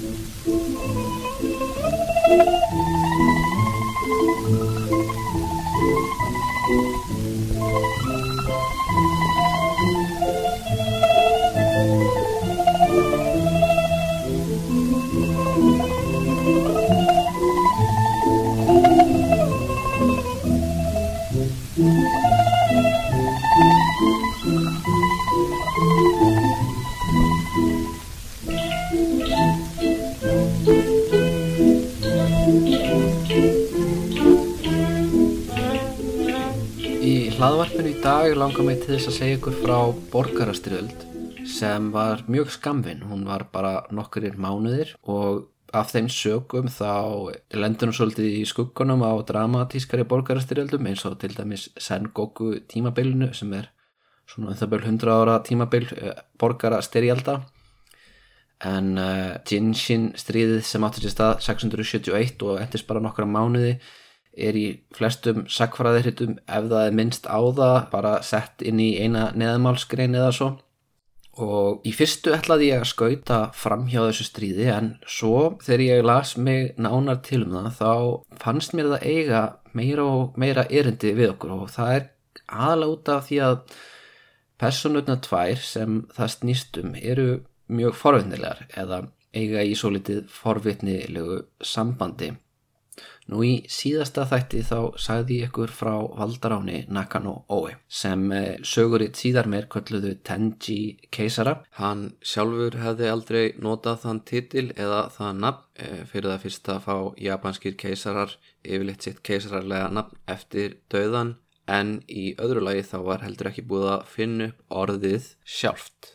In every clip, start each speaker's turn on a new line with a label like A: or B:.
A: Thank you. Langar mig til þess að segja ykkur frá borgarastriöld sem var mjög skamvinn, hún var bara nokkurir mánuðir og af þeim sögum þá lendur hún svolítið í skuggunum á dramatískari borgarastriöldum eins og til dæmis Sengoku tímabilinu sem er svona um það byrjum 100 ára tímabil eh, borgarastyrjalda en uh, Jinshin stríðið sem áttur sér stað 671 og endist bara nokkra mánuði er í flestum sakfræðirhitum ef það er minnst á það bara sett inn í eina neðamálskrein eða svo. Og í fyrstu ætlaði ég að skauta fram hjá þessu stríði en svo þegar ég las mig nánar til um það þá fannst mér það eiga meira og meira erindi við okkur. Og það er af því að personutna tvær sem það snýstum eru mjög forvitnilegar eða eiga í svo litið forvitnilegu sambandi Nú í síðasta þætti þá sagði ég ykkur frá valdaráni Nakano Oe sem eh, söguritt síðar meir kölluðu Tenji keisara. Hann sjálfur hefði aldrei notað þann titil eða það nafn eh, fyrir það fyrst að fá japanskir keisarar yfirleitt sitt keisararlega nafn eftir döðan en í öðru lagi þá var heldur ekki búið að finna upp orðið sjálft.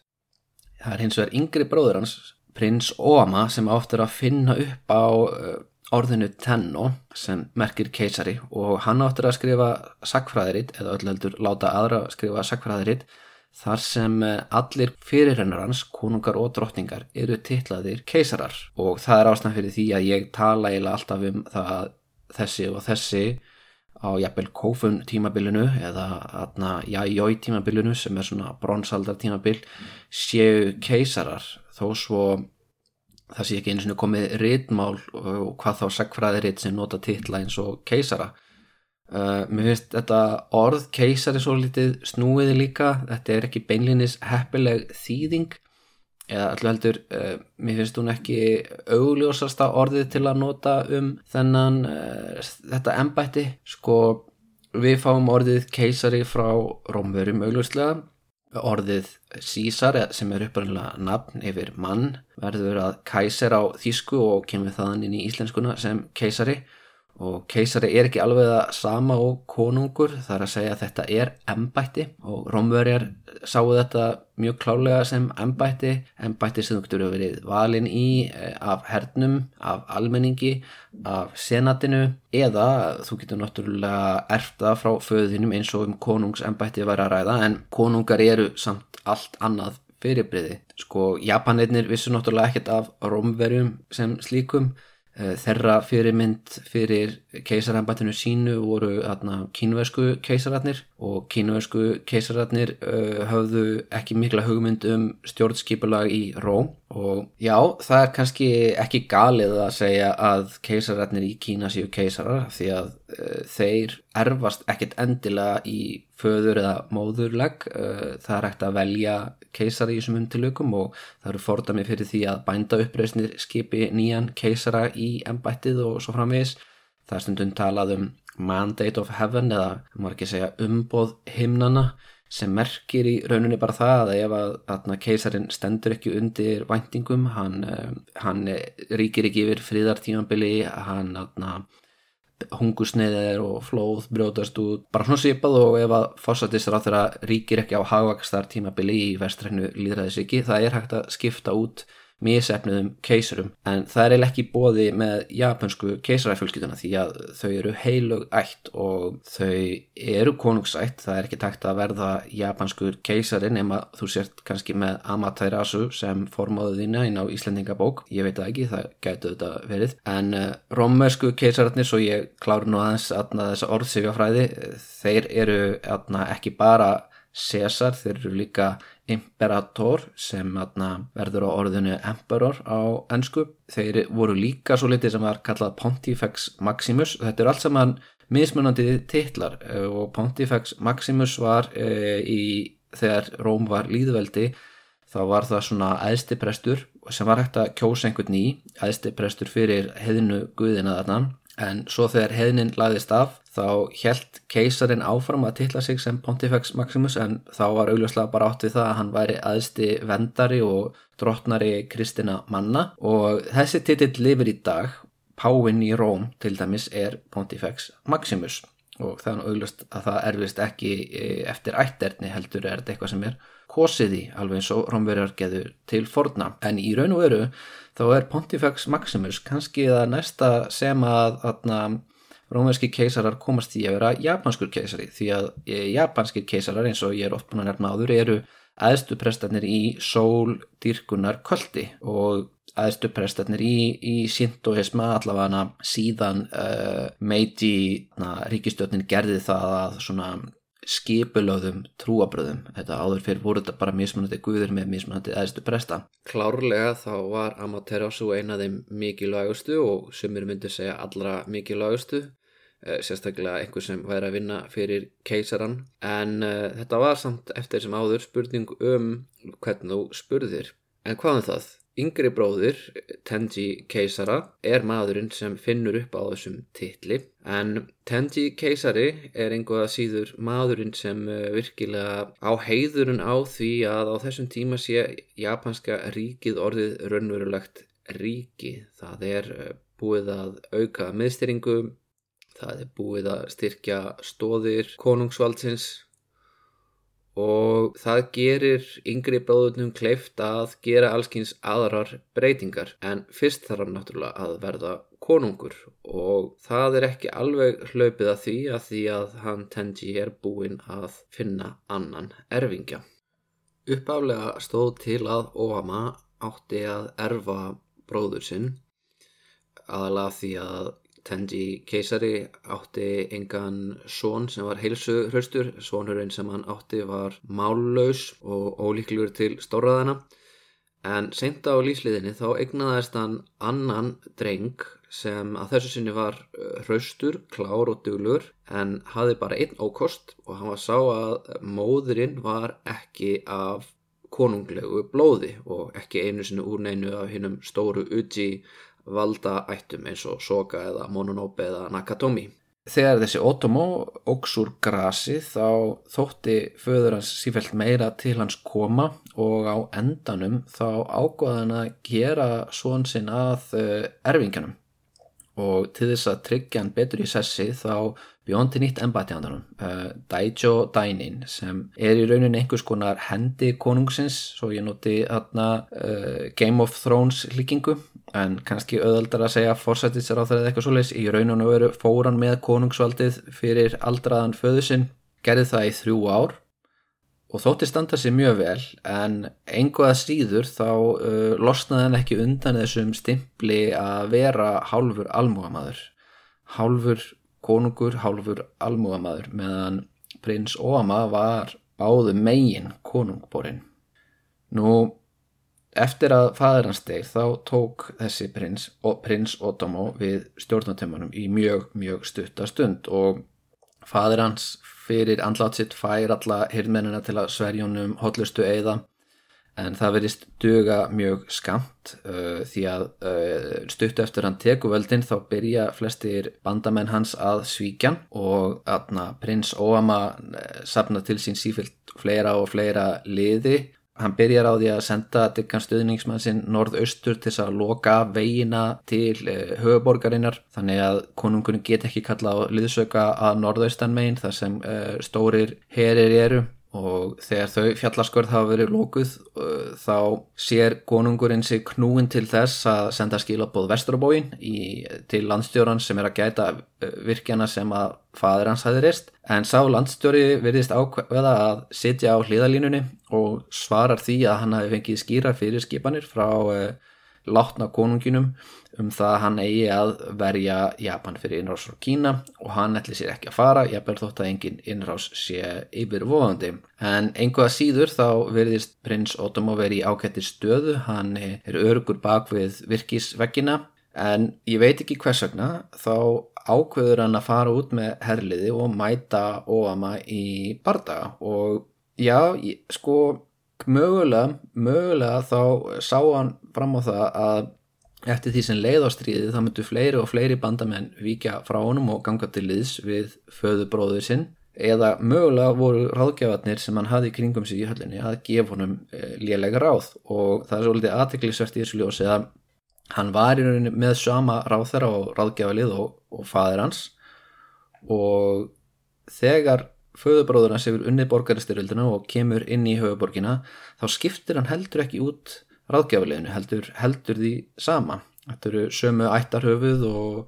A: Það er hins vegar yngri bróður hans, prins Oama sem áttur að finna upp á uh, orðinu Tenno sem merkir keisari og hann áttur að skrifa sakfræðiritt eða öll heldur láta aðra skrifa sakfræðiritt þar sem eh, allir fyrirrennar hans, konungar og drottningar eru titlaðir keisarar. Og það er ástæðan fyrir því að ég tala eiginlega alltaf um það þessi og þessi á jafnvel kófun tímabilinu eða jájói tímabilinu sem er svona bronsaldar tímabil séu keisarar. Þó svo það sé ekki eins og komið rítmál og hvað þá sagfræðiritt sem nota titla eins og keisara. Uh, mér finnst þetta orð keisari svo litið snúiði líka. Þetta er ekki beinlinis heppileg þýðing eða allur heldur uh, mér finnst hún ekki augljósasta orðið til að nota um þennan uh, þetta embætti. Sko við fáum orðið keisari frá Rómverum augljóslega orðið Sísar sem er upprænlega nafn yfir mann verður að kæsir á þýsku og kemur þaðan inn í íslenskuna sem keisari. Og keisari er ekki alveg það sama og konungur þar að segja að þetta er embætti og Rómverjar sáu þetta mjög klálega sem embætti embætti sem þú getur verið valin í eh, af hernum, af almenningi af senatinu eða þú getur náttúrulega erfta frá föðinum eins og um konungsembætti væri að ræða en konungar eru samt allt annað fyrirbriði sko Japanirnir vissu náttúrulega ekkert af Rómverjum sem slíkum Eh, þeirra fyrirmynd fyrir keisarambættinu sínu voru kínversku keisararnir og kínversku keisararnir uh, höfðu ekki mikla hugmynd um stjórnskipulag í Róm. Og já, það er kannski ekki galið að segja að keisararnir í Kína séu keisarar því að uh, þeir erfast ekkit endilega í föður eða móðurleg. Uh, það er ekkert að velja keisara í þessum umtilökum og það eru fordami fyrir því að bænda uppreysnir skipi nýjan keisara í embættið og svo framvegis. Það er stundum talað um mandate of heaven eða maður ekki segja umboð himnana sem merkir í rauninni bara það að ef að, að keisarin stendur ekki undir væntingum, hann, eh, hann ríkir ekki yfir fríðartímanbili, hann atna, hungusneiðir og flóð brjótast út, bara svona sipað og ef að fósættisra á þeirra ríkir ekki á hagvakstar tímabili í vestræknu líðræðis ekki, það er hægt að skipta út mísefniðum keisarum. En það er ekki bóði með japansku keisarafjölskytuna því að þau eru heilug ætt og þau eru konungsætt. Það er ekki takt að verða japanskur keisari nema þú sért kannski með Amaterasu sem formáðu þína inn á Íslandingabók, ég veit ekki það gætu þetta verið. En uh, rómversku keisararnir, svo ég kláru nú aðeins að þessa orðsifjafræði, þeir eru aðna, ekki bara Cæsar, þeir eru líka imperator sem atna, verður á orðinu emperor á ennsku. Þeir voru líka svo litið sem var kallað Pontifex Maximus. Þetta eru allt saman mismunandi titlar eh, og Pontifex Maximus var e, í, þegar Róm var líðveldi þá var það svona æðstiprestur sem var hægt að kjósa einhvern ný æðstiprestur fyrir heðinu guðina þarna en svo þegar heðnin lagðist af þá helt keisarin áfram að tilla sig sem Pontifex Maximus en þá var augljóslega bara átt við það að hann væri aðsti vendari og drottnari kristina manna. Og þessi titill lifir í dag. Páinn í Róm til dæmis er Pontifex Maximus. Og er augljóst að það erfist ekki e, eftir ætterni heldur er þetta eitthvað sem er kosið í alveg eins og Rómverjar geður til forna. En í raun og veru þá er Pontifex Maximus kannski það næsta sem að, rómverski keisarar komast í að vera japanskur keisari því að e, japanskir keisarar eins og ég er oft búin að nefna áður eru aðstu prestarnir í sól dyrkunar kvöldi og aðstu prestarnir í, í sintoisma allavega síðan uh, Meiji ríkistjóðnin gerði það að svona skipulöðum trúabröðum þetta áður fyrir voru þetta bara mismunandi guður með mismunandi aðstu presta. Klárlega þá var Amaterasu eina af þeim mikilvægustu og sumir myndi segja allra mikilvægustu Eh, sérstaklega einhver sem væri að vinna fyrir keisaran en uh, þetta var samt eftir sem áður spurning um hvernig þú spurðir. En hvað um það? Yngri bróðir Tenji keisara er maðurinn sem finnur upp á þessum titli. En Tenji keisari er einhvað síður maðurinn sem uh, virkilega á heiðurinn á því að á þessum tíma sé japanska ríkið orðið raunverulegt ríki. Það er uh, búið að auka miðstyringu það er búið að styrkja stóðir konungsvaldsins og það gerir yngri bróðunum kleift að gera allskins aðrar breytingar en fyrst þarf hann náttúrulega að verða konungur og það er ekki alveg hlaupið að því að því að hann Tenji er búinn að finna annan erfingja. Uppálega stóð til að Óhama átti að erfa bróður sinn aðalega því að Tenji keisari átti engan són sem var heilsu hraustur, sónurinn sem hann átti var mállaus og ólíklugur til stóraðana en seinta á lífsliðinni þá egnaðist hann annan dreng sem að þessu sinni var hraustur, klár og duglur en hafði bara einn ókost og hann var sá að móðurinn var ekki af konunglegu blóði og ekki einu sinni úr neinu af hinnum stóru Uji valda ættum eins og Soga eða Mononobe eða Nakatomi. Þegar þessi Otomo ógs úr grasi þá þótti föður hans sífælt meira til hans koma og á endanum þá ágóða hann að gera svon sinn að eh, erfinganum og til þess að tryggja hann betur í sessi þá bjóndi nýtt embati hann uh, Daijo Dainin sem er í rauninni einhvers konar hendi konungsins svo ég noti aðna uh, Game of Thrones líkingu en kannski auðvöldar að segja eða eitthvað svoleiðs í rauninu veru fóran með konungsvaldið fyrir aldraðan föðusinn gerði það í þrjú ár og þótti standa sér mjög vel. En einhvað síður þá uh, losnaði hann ekki undan þessum stimpli að vera hálfur almúamadur hálfur konungur, hálfur almúamadur meðan prins Óama var báðu megin konungborinn. Nú Eftir að fadur hans deg þá tók þessi prins, prins Otomo við stjórnatömmunum í mjög, mjög stuttastund og fadur hans fyrir andlátt sitt fær alla hirðmennina til að sverjónum hotlustu eiða en það verist duga mjög skamt uh, því að uh, stutt eftir hann teku völdin þá byrja flestir bandamenn hans að svíkjan og aðna prins Óama uh, sapna til sín sífilt fleira og fleira liði Hann byrjar á því að senda diggan stuðningsmann sinn norðaustur til þess að loka veginna til uh, höfuborgarinnar þannig að konungunni get ekki kalla á liðsöka að norðaustan megin þar sem uh, stórir herir eru og þegar þau fjallaskurð hafa verið lókuð uh, þá sér konungurinn sig knúin til þess að senda skilabóð Vestrabóin til landstjóran sem er að gæta virkjana sem að fadur hans hafi reist. En sá landstjóri verðist ákveða að sitja á hlýðalínunni og svarar því að hann hafi fengið skýra fyrir skipanir frá uh, látna konunginum um það að hann eigi að verja Japan fyrir innrás frá Kína og hann ætli sér ekki að fara, ég ber þótt að engin innrás sé yfirvofandi. En einhverja síður þá verðist prins Otomo verið í ákættir stöðu, hann er örgur bak við virkisveggina en ég veit ekki hvers vegna þá ákveður hann að fara út með herliði og mæta Óama í bardaga og já, sko mögulega, mögulega þá sá hann fram á það að eftir því sem leið á stríði þá myndu fleiri og fleiri bandamenn vika frá honum og ganga til liðs við föðubróður sinn. Eða mögulega voru ráðgjafarnir sem hann hafði kringum sig í höllinni að gefa honum e, lélega ráð. Og það er svolítið aðteklisvert í þessu ljósi að hann var í rauninni með sama ráð þeirra og ráðgjafalið og, og fadir hans. Og þegar föðubróður hans hefur unnið borgaristyrjöldina og kemur inn í höfuborgina þá skiptir hann heldur ekki út ráðgjafileginu, heldur, heldur því sama. Þetta eru sömu ættarhöfuð og,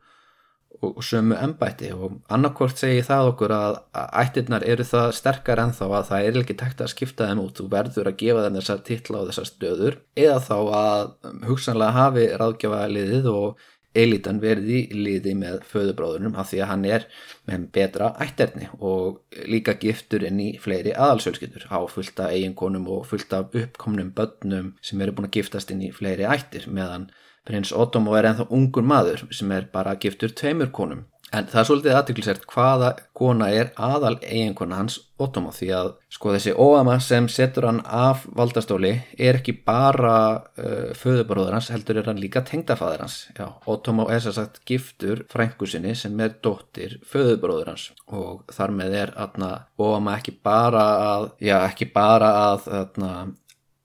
A: og, sömu embætti og annarkort segi það okkur að ættirnar eru það sterkar en þá að það er ekki takt að skipta þeim út, þú verður að gefa þeim þessar titla og þessar stöður eða þá að hugsanlega hafi ráðgjafaliðið og elitan verið í liði með föðubróðunum af því að hann er með betra ætterni og líka giftur inn í fleiri aðalsjölskyldur á fullta eiginkonum og fullta uppkomnum börnum sem eru búin að giftast inn í fleiri ættir meðan prins Ottomo er enþá ungur maður sem er bara giftur tveimur konum En það er svolítið aðtöklusert hvaða kona er aðal eiginkona hans Otomo því að sko þessi Óama sem setur hann af valdastóli er ekki bara uh, föðubaróður hans heldur er hann líka tengdafæður hans. Já, Otomo er sér sagt giftur frængusinni sem er dóttir föðubaróður hans og þar með er aðna Óama ekki bara að, já ekki bara að aðna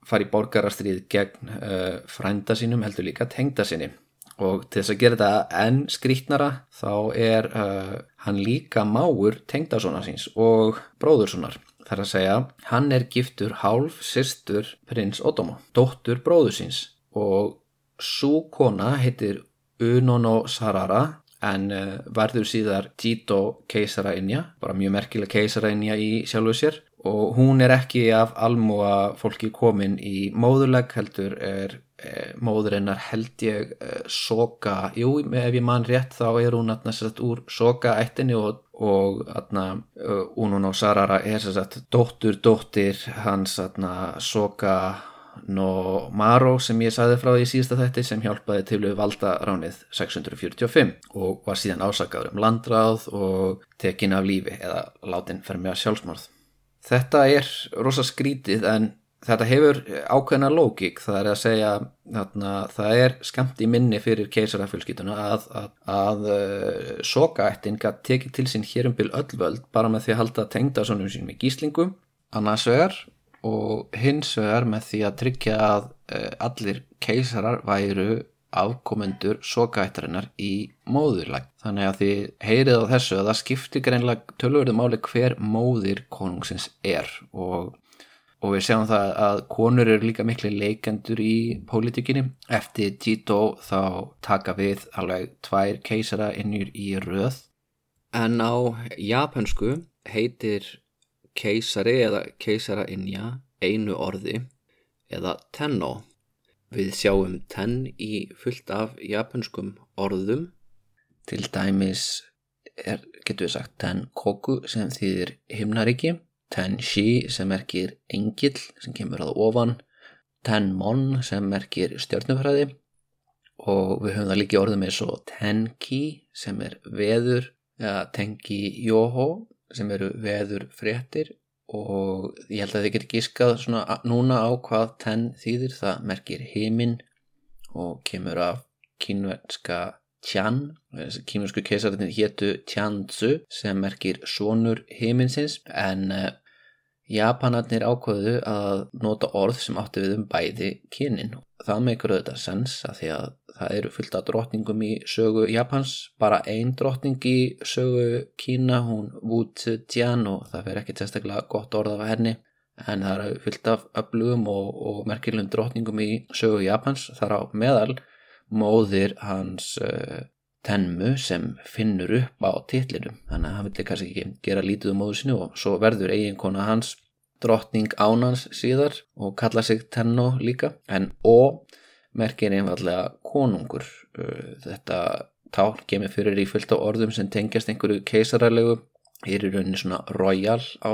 A: fara í borgarastrið gegn uh, frænda sínum heldur líka tengda sinni og til þess að gera þetta enn skrítnara þá er uh, hann líka máur tengdasónar síns og bróðursónar þar að segja hann er giftur hálf sýstur prins Otomo, dóttur bróður síns. Og svo kona heitir Unono Sarara en uh, verður síðar Jito keisara innja, bara mjög merkilega keisara innja í sjálfu sér. Og hún er ekki af almúa fólki komin í móðurleg heldur er e, móðurinnar held ég e, soka, jú ef ég man rétt þá er hún atna, sagt, úr soka ættinni og, og hún og Sarara er sagt, dóttur dóttir hans atna, soka no Maro sem ég sagði frá því síðasta þætti sem hjálpaði til við valda ránið 645 og var síðan ásakaður um landráð og tekin af lífi eða látin fer með sjálfsmorð. Þetta er rosa skrítið en þetta hefur ákveðna lógík það er að segja þarna, það er skamt í minni fyrir keisarafjölskytuna að, að, að uh, sokaættin gæti tekið til sín hér um byl öllvöld bara með því að halda tengda svonum sín með gíslingu annars vegar og hins vegar með því að tryggja að uh, allir keisarar væru afkomendur sokaættarinnar í móðurlag. Þannig að þið heyrið á þessu að það skiptir greinlega tölvörðu máli hver móðir konungsins er og, og við sjáum það að konur eru líka miklu leikendur í pólitíkinni. Eftir Tito þá taka við alveg tvær keisara innur í röð. En á japansku heitir keisari eða keisara innja einu orði eða tenno Við sjáum ten í fullt af japanskum orðum. Til dæmis er, getur við sagt ten koku sem þýðir himnaríki, ten shi sem merkir engil sem kemur að ofan, ten mon sem merkir stjórnufræði og við höfum það líki orðum eins og tenki sem er veður, eða tenki yoho sem eru veður fréttir og ég held að þið getur gískað svona núna á hvað tenn þýðir. Það merkir heiminn og kemur af kínverðska Tjan, kínversku keisarinn héttu Tjanzu sem merkir sonur heiminsins en uh, Japanarnir ákvöðu að nota orð sem átti við um bæði kynin. Það meikur auðvitað sens að því að það eru fullt af drotningum í sögu Japans, bara ein drotning í sögu Kína, hún Wu Zetian og það fer ekki testaklega gott orð af henni. En það eru fullt af öflugum og, og merkilum drotningum í sögu Japans, þar á meðal móðir hans uh, Tenmu sem finnur upp á titlinum. Þannig að hann villi kannski ekki gera lítið um móðu sinu og svo verður eiginkona hans drottning ánans síðar og kalla sig Tenno líka. En O merkir einfallega konungur. Þetta tál kemur fyrir í fullt á orðum sem tengjast einhverju keisararlegu er í rauninni svona royal á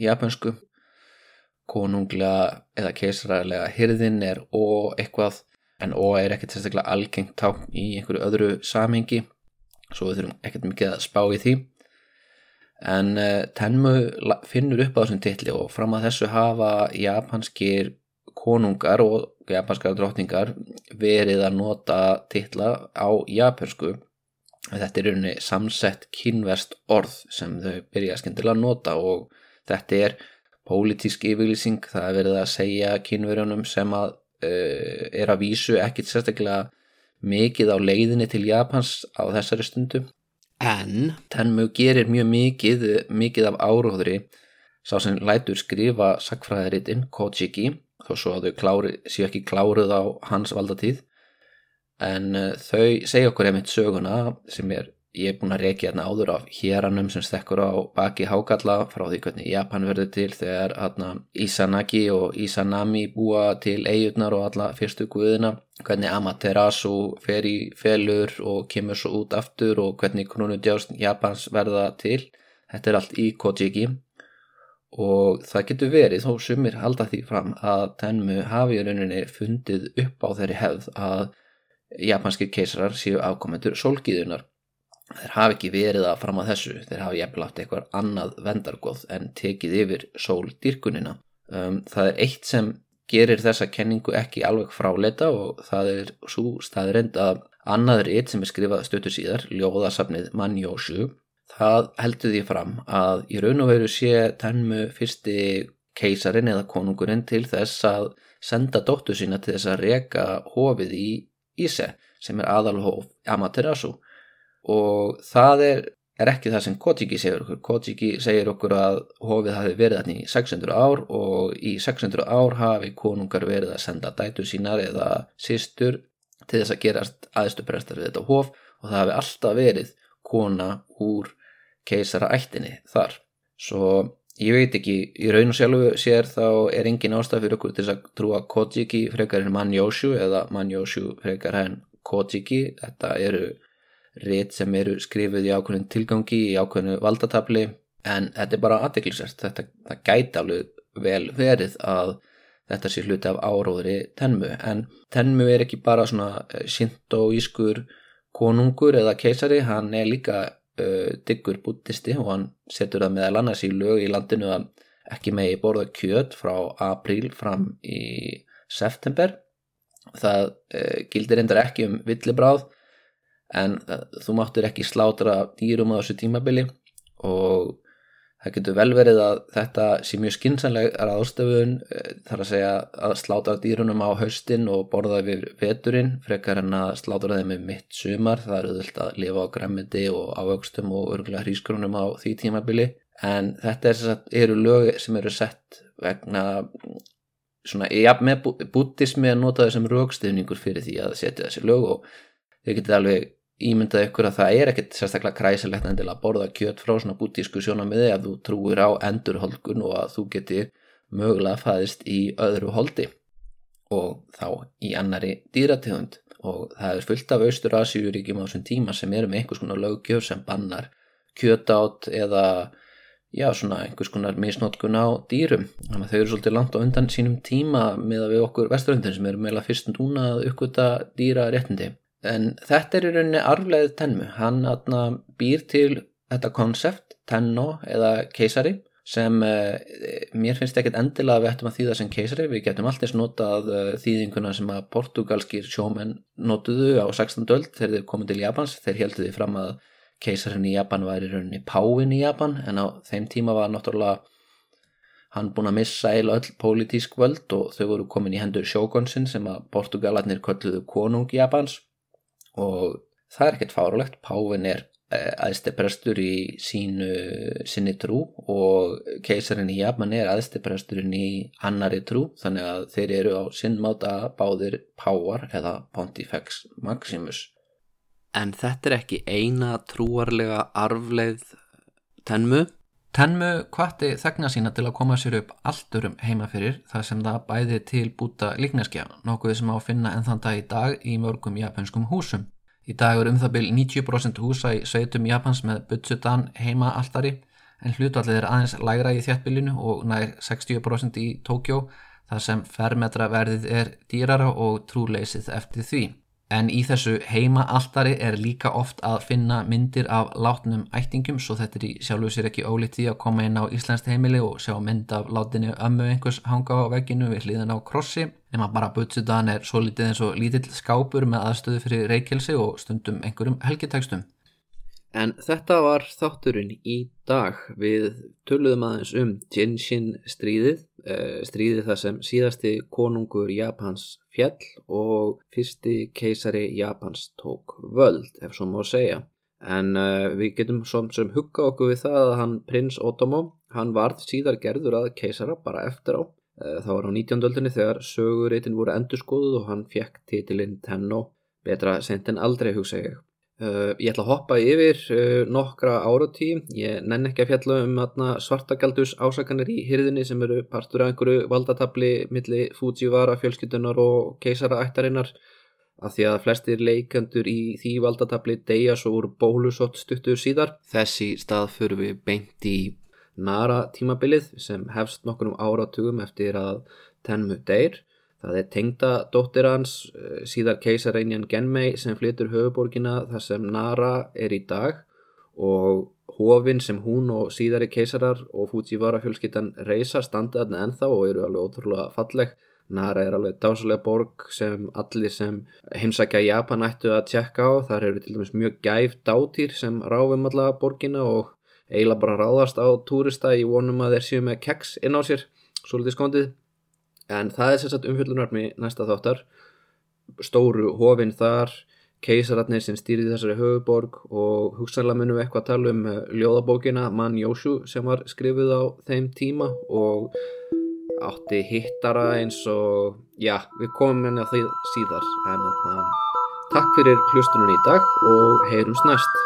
A: japansku konunglega eða keisararlega hyrðin er og eitthvað en og er ekkert sérstaklega algengt tá í einhverju öðru samhengi svo við þurfum ekkert mikið að spá í því. En uh, Tenmu finnur upp á þessum titli og fram að þessu hafa japanskir konungar og japanskar drotningar verið að nota titla á japansku þetta er rauninni samsett kynverst orð sem þau byrja skemmtilega að nota og þetta er pólitísk yfirlýsing, það er verið að segja kynverjónum sem að er að vísu ekkit sérstaklega mikið á leiðinni til Japans á þessari stundu. En? Tenmu gerir mjög mikið mikið af áróðri. Sá sem lætur skrifa sakfræðaritinn Kojiki þó svo að þau klári, séu ekki kláruð á hans valdatíð. En uh, þau segja okkur einmitt söguna sem er ég er búin að reykja hérna áður af héranum sem stekkur á baki hákalla frá því hvernig Japan verður til þegar hérna, Isanagi og Isanami búa til eigurnar og alla fyrstu guðina. Hvernig Amaterasu fer í felur og kemur svo út aftur og hvernig kronudjást Japans verða til. Þetta er allt í Kojiki. Og það getur verið þó sumir halda því fram að Tenmu hafi í rauninni fundið upp á þeirri hefð að japanskir keisarar séu afkomendur sólgiðunar þeir hafi ekki verið að fram að þessu. Þeir hafi haft eitthvað annað vendargóð en tekið yfir sóldýrkunina. Um, það er eitt sem gerir þessa kenningu ekki alveg fráleita og það er svo staðrind að annaður eitt sem er skrifað stötu síðar ljóðasafnið Manjósju það heldur því fram að í raun og veru sé tennmu fyrsti keisarin eða konungurinn til þess að senda dóttu sína til þess að reka hofið í Íse sem er aðalhof Amaterasu og það er, er ekki það sem Kojiki segir okkur. Kojiki segir okkur að hofið hafi verið þarna í 600 ár og í 600 ár hafi konungar verið að senda dætu sínar eða sístur til þess að gerast aðstuprestar við þetta hof og það hafi alltaf verið kona úr keisara ættinni þar. Svo ég veit ekki, í raun og sjálfu sér þá er engin ástaf fyrir okkur til að trúa Kojiki frekar en Manjóshu eða Manjóshu frekar en Kojiki þetta eru rétt sem eru skrifið í ákveðin tilgangi í ákveðinu valdatabli. En þetta er bara aðdeklisert þetta gæti alveg vel verið að þetta sé hluti af áróðri tenmu. En tenmu er ekki bara svona eh, sintóískur konungur eða keisari, hann er líka uh, diggur bútisti og hann setur það meðal annars í lög í landinu að ekki megi borða kjöt frá apríl fram í september. Það uh, gildir endar ekki um villibráð en það, þú máttur ekki slátra dýrum á þessu tímabili og það getur vel verið að þetta sé mjög skinsanleg aðstöfun eh, þar að segja að slátra dýrunum á haustin og borða við veturinn frekar en að slátra þeim með mitt sumar. Það eru þullt að lifa á gremmiti og ávöxtum og örgulega hrísgrunum á því tímabili. En þetta er sagt, eru lög sem eru sett vegna svona, ja, með bútismi að nota þessum raukstifningur fyrir því að setja þessi lög og þau getið alveg ímyndað ykkur að það er ekkert sérstaklega kræsilegt endilega að borða kjött frá svona bútísku sjónamiði að þú trúir á endurholkun og að þú geti mögulega fæðist í öðru holdi og þá í annari dýrategund. Og það er fullt af Austur-Asíuríkjum á þessum tíma sem eru með einhvers konar lögjöf sem bannar kjött átt eða já svona einhvers konar misnótkun á dýrum. Þannig að þau eru svolítið langt á undan sínum tíma með að við okkur vesturöndin sem eru meila fyrst núna að uppgöta dýra réttindi en þetta er í rauninni arfleð tenmu, hann atna, býr til þetta konsept, tenno eða keisari sem uh, mér finnst ekkert endilega að við ættum að þýða sem keisari, við getum alltaf notað uh, þýðinguna sem að portugalskir sjómenn notuðu á 16. öld þegar þeir komið til Japans, þeir heldu því fram að keisarin í Japan var í rauninni Páin í Japan en á þeim tíma var náttúrulega hann búin að missa eila öll pólitísk völd og þau voru komin í hendur sjókonsinn sem að portugalarnir kölluðu konung Japans og það er ekkert fárulegt, Pávin er aðsteprestur eh, í sínu sinni trú og keisarin í Japan er aðstepresturinn í annari trú. Þannig að þeir eru á sinn máta báðir Pávar eða Pontifex Maximus.
B: En þetta er ekki eina trúarlega arfleið tenmu
A: Tenmu kvatti þegna sína til að koma sér upp allturum heimafyrir þar sem það bæði til búta líkneskja, nokkuð sem á að finna enn þann dag í dag í mörgum japanskum húsum. Í dag er um það byrj 90% húsa í sveitum Japans með Butsudan heima alltari en hlutallið er aðeins lægra í þjættbylinu og nær 60% í Tókjó þar sem fermetraverðið er dýrara og trúleysið eftir því. En í þessu heima alltari er líka oft að finna myndir af látnum ættingum svo þetta er í sjálfu sér ekki ólíkt því að koma inn á Íslands heimili og sjá mynd af látinu ömmu einhvers hanga á vegginu við hliðan á krossi nema bara butsudan er svo litið eins og lítill skápur með aðstöðu fyrir reykjelsi og stundum einhverjum helgitekstum. En þetta var þátturinn í dag við töluðum aðeins um Jinshin stríðið, eh, stríðið þar sem síðasti konungur Japans fjall og fyrsti keisari Japans tók völd, ef svo má segja. En uh, við getum som sem hugga okkur við það að hann prins Otomo, hann varð síðar gerður að keisara bara eftir á. Uh, það var á 19. öldinni þegar sögurreitin voru endurskoðuð og hann fekk titilinn Tenno, betra sent en aldrei hugsa ég. Uh, ég ætla að hoppa yfir uh, nokkra áratí, ég nenn ekki að fjalla um atna, svartagaldus ásakanir í hyrðinni sem eru partur af einhverju valdatabli milli Fujiwara fjölskyttunar og keisara ættarinnar af því að flestir leikandur í því valdatabli deyja svo úr bólusott stuttur síðar. Þessi stað fyrir við beint í Nara tímabilið sem hefst nokkur um áratugum eftir að Tenmu deyr Það er tengda dóttir hans, eh, síðar keisareinjan Genmei sem flytur höfuborgina þar sem Nara er í dag og hofinn sem hún og síðari keisarar og Fujiwara fjölskyttan reysa standa þarna ennþá og eru alveg ótrúlega falleg. Nara er alveg dásalega borg sem allir sem heimsækja Japan ættu að tjekka á. Þar eru til dæmis mjög gæf dátýr sem ráfum alla borgina og eiginlega bara ráðast á túrista í vonum að þeir séu með keks inn á sér, svolítið skondið en það er sérstaklega umfjöldunarmi næsta þáttar. Stóru hofinn þar keisararnir sem stýrði þessari höfuborg og hugsanlega munum við eitthvað að tala um eh, ljóðabókina Man Jósú sem var skrifið á þeim tíma og átti hittara eins og já, við komum á því síðar. En að, takk fyrir hlustunum í dag og heyrums næst